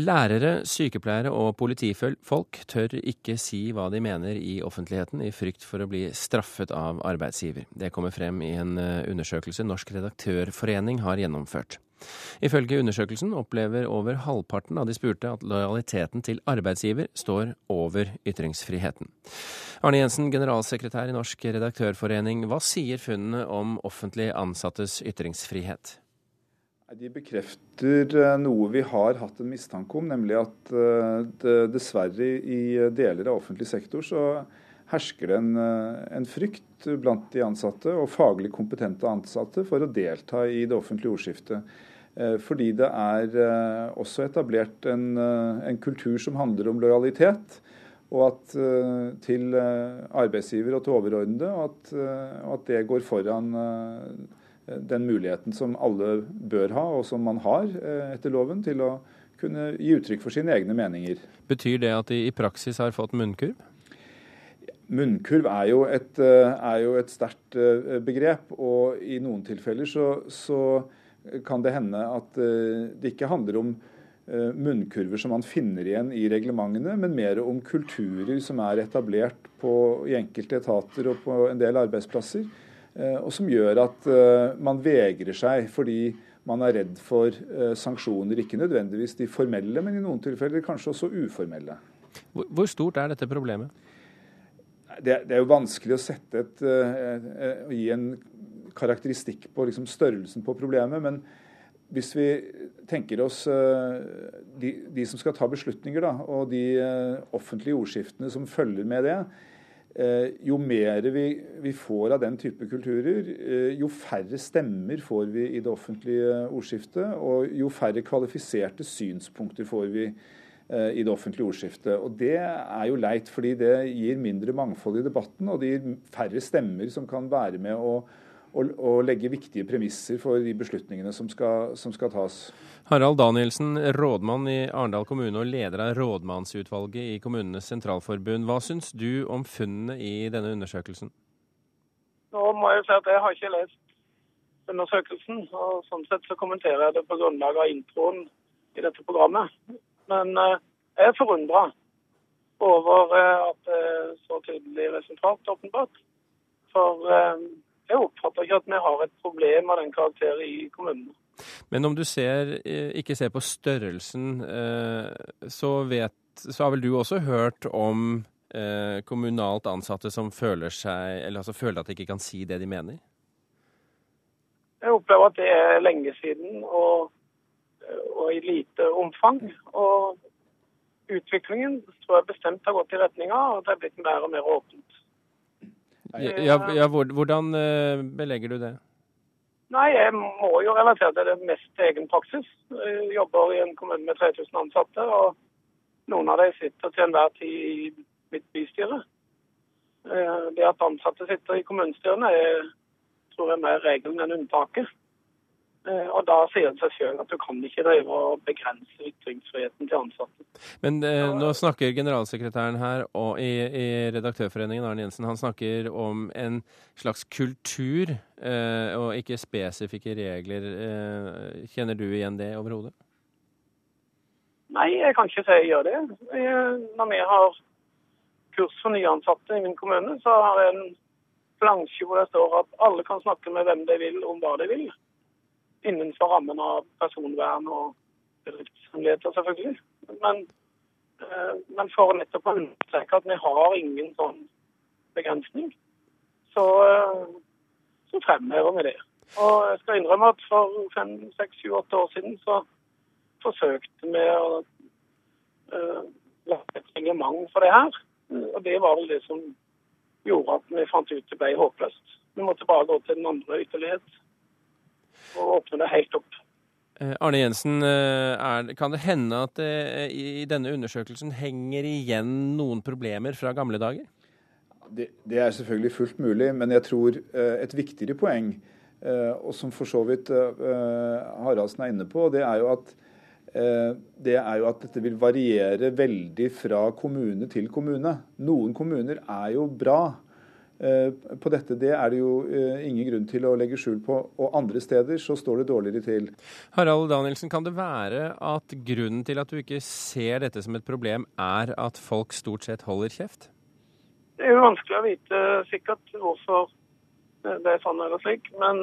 Lærere, sykepleiere og politifolk tør ikke si hva de mener i offentligheten, i frykt for å bli straffet av arbeidsgiver. Det kommer frem i en eh, undersøkelse Norsk redaktørforening har gjennomført. Ifølge undersøkelsen opplever over halvparten av de spurte at lojaliteten til arbeidsgiver står over ytringsfriheten. Arne Jensen, generalsekretær i Norsk redaktørforening, hva sier funnene om offentlig ansattes ytringsfrihet? De bekrefter eh, noe vi har hatt en mistanke om, nemlig at eh, det dessverre i deler av offentlig sektor så hersker det en, eh, en, frykt blant de ansatte og faglig kompetente ansatte for å delta i det offentlige ordskiftet. Fordi det er også etablert en, en kultur som handler om lojalitet. Og at, til arbeidsgiver og til overordnede, og at, at det går foran den muligheten som alle bør ha, og som man har eh, etter loven, til å kunne gi uttrykk for sine egne meninger. Betyr det at de i praksis har fått munnkurv? Munnkurv er jo et, eh, er jo et sterkt eh, begrep, og i noen tilfeller så, så, kan det hende at det ikke handler om munnkurver som man finner igjen i reglementene, men mer om kulturer som er etablert på, i enkelte etater og på en del arbeidsplasser og som gjør at eh, man vegrer seg fordi man er redd for eh, sanksjoner. Ikke nødvendigvis de formelle, men i noen tilfeller kanskje også uformelle. Hvor stort er dette problemet? Det, det er jo vanskelig å sette et, gi en karakteristikk på liksom størrelsen på problemet. Men hvis vi tenker oss de, de som skal ta beslutninger, da, og de offentlige ordskiftene som følger med det, Eh, jo mer vi, vi, får av den type kulturer, eh, jo færre stemmer får vi i det offentlige ordskiftet, og jo færre kvalifiserte synspunkter får vi eh, i det offentlige ordskiftet. Og Det er jo leit, fordi det gir mindre mangfold i debatten, og det gir færre stemmer som kan være med å og, og, legge viktige premisser for de beslutningene som skal, som skal, tas. Harald Danielsen, rådmann i Arendal kommune og leder av rådmannsutvalget i Kommunenes sentralforbund. Hva syns du om funnene i denne undersøkelsen? Nå må jeg si at jeg har ikke lest undersøkelsen, og sånn sett så kommenterer jeg det på grunnlag av introen i dette programmet. Men eh, jeg er forundra over eh, at det er så tydelig resultat, åpenbart. For eh, jeg oppfatter ikke at vi har et problem av den karakter i kommunene. Men om du ser, eh, ikke ser på størrelsen, eh, så, vet, så har vel du også hørt om eh, kommunalt ansatte som føler, seg, altså føler at de ikke kan si det de mener? Jeg opplever at det er lenge siden og, og i lite omfang. Og utviklingen tror jeg bestemt har gått i retning av at det er blitt mer og mer åpent. Ja, ja, hvordan eh, belegger du det? Nei, Jeg må jo relatere til det mest til egen praksis. Jeg jobber i en kommune med 3000 ansatte, og noen av dem sitter til enhver tid i mitt bystyre. Eh, det at ansatte sitter i kommunestyrene er tror jeg er mer regelen enn unntaket. Eh, og Da sier det seg selv at du kan ikke drive og begrense ytringsfriheten til ansatte. Men eh, nå snakker generalsekretæren her og i, i, Redaktørforeningen, Arne Jensen, han snakker om en slags kultur eh, og ikke spesifikke regler. Eh, kjenner du igjen det overhodet? Nei, jeg kan ikke si jeg gjør det. Når vi har kurs for nyansatte i min kommune, så har jeg en plansje hvor det står at alle kan snakke med hvem de vil om hva de vil innenfor rammen av personvern og bedriftshemmeligheter, selvfølgelig. Men, eh, men for nettopp å understreke at vi har ingen sånn begrensning, så, eh, så fremhever vi det. Og jeg skal innrømme at for fem, seks, sju, åtte år siden så forsøkte vi å uh, lage et reglement for det her. Og det var vel det som gjorde at vi fant ut det ble håpløst. Vi måtte bare gå til den andre ytterlighet og åpne det helt opp. Eh, Arne Jensen, eh, er, kan det hende at det eh, i denne undersøkelsen henger igjen noen problemer fra gamle dager? Det, det er selvfølgelig fullt mulig, men jeg tror et viktigere poeng, og som for så vidt Haraldsen er inne på, det er jo at det er jo at dette vil variere veldig fra kommune til kommune. Noen kommuner er jo bra på dette. Det er det jo ingen grunn til å legge skjul på. Og andre steder så står det dårligere til. Harald Danielsen, kan det være at grunnen til at du ikke ser dette som et problem, er at folk stort sett holder kjeft? Det er jo vanskelig å vite sikkert hvorfor det er sånn eller slik. Men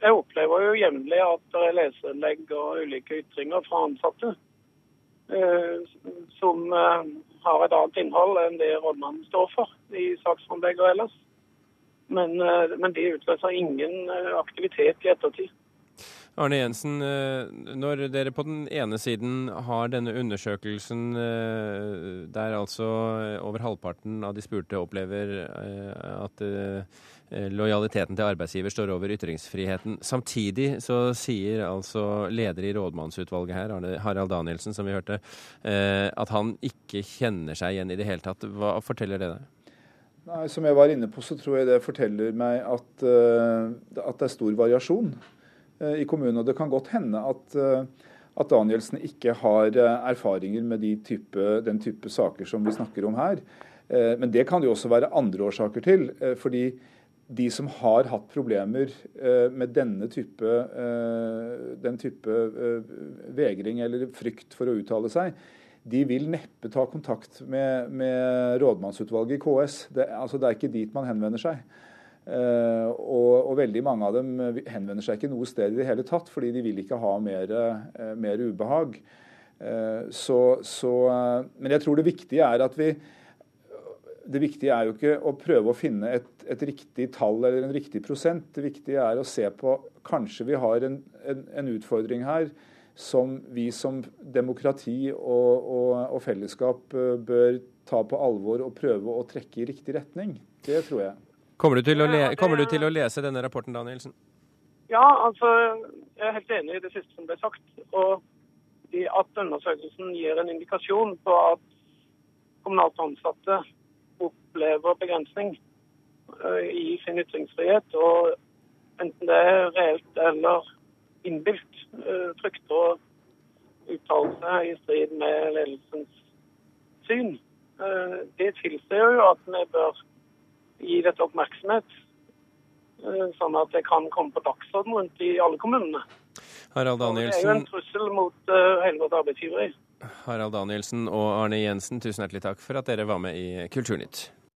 jeg opplever jo jevnlig at det er leserinnlegg og ulike ytringer fra ansatte eh, som eh, har et annet innhold enn det rådmannen står for i saksframlegg og ellers. Men, eh, men de utløser ingen eh, aktivitet i ettertid. Arne Jensen, eh, når dere på den ene siden har denne undersøkelsen eh, der altså over halvparten av de spurte opplever eh, at lojaliteten til arbeidsgiver står over ytringsfriheten. Samtidig så sier altså leder i rådmannsutvalget her, Harald Danielsen, som vi hørte, at han ikke kjenner seg igjen i det hele tatt. Hva forteller det deg? Nei, Som jeg var inne på, så tror jeg det forteller meg at, at det er stor variasjon. Eh, i kommunen. Og det kan godt hende at, eh, at Danielsen ikke har eh, erfaringer med de type, den type saker som vi snakker om her. Men det kan det jo også være andre årsaker til. fordi de som har hatt problemer med denne type, den type vegring eller frykt for å uttale seg, de vil neppe ta kontakt med, med rådmannsutvalget i KS. Det, altså det er ikke dit man henvender seg. Uh, og, og, veldig mange av dem henvender seg ikke noe sted i det hele tatt, fordi de vil ikke ha mer, uh, mer ubehag. Så, så, men jeg tror det viktige er at vi Det viktige er jo ikke å prøve å finne et, et, riktig tall eller en riktig prosent. Det viktige er å se på Kanskje vi har en, en, en utfordring her som vi som demokrati og, og, og fellesskap bør ta på alvor og prøve å trekke i riktig retning. Det tror jeg. Kommer du, le kommer du til å lese denne rapporten, Danielsen? Ja, altså, jeg er helt enig i det siste som ble sagt. Og at undersøkelsen gir en indikasjon på at kommunalt ansatte opplever begrensning uh, i sin ytringsfrihet. Og enten det er reelt eller innbilt, uh, frykter å uttale seg i strid med ledelsens syn. Det tilsier jo at vi bør gi dette oppmerksomhet, eh, sånn at det kan komme på dagsorden rundt i alle kommunene. Harald Danielsen. Det er jo en trussel mot uh, hele vårt arbeidsgiveri. Harald Danielsen og Arne Jensen, tusen hjertelig takk for at dere var med i Kulturnytt.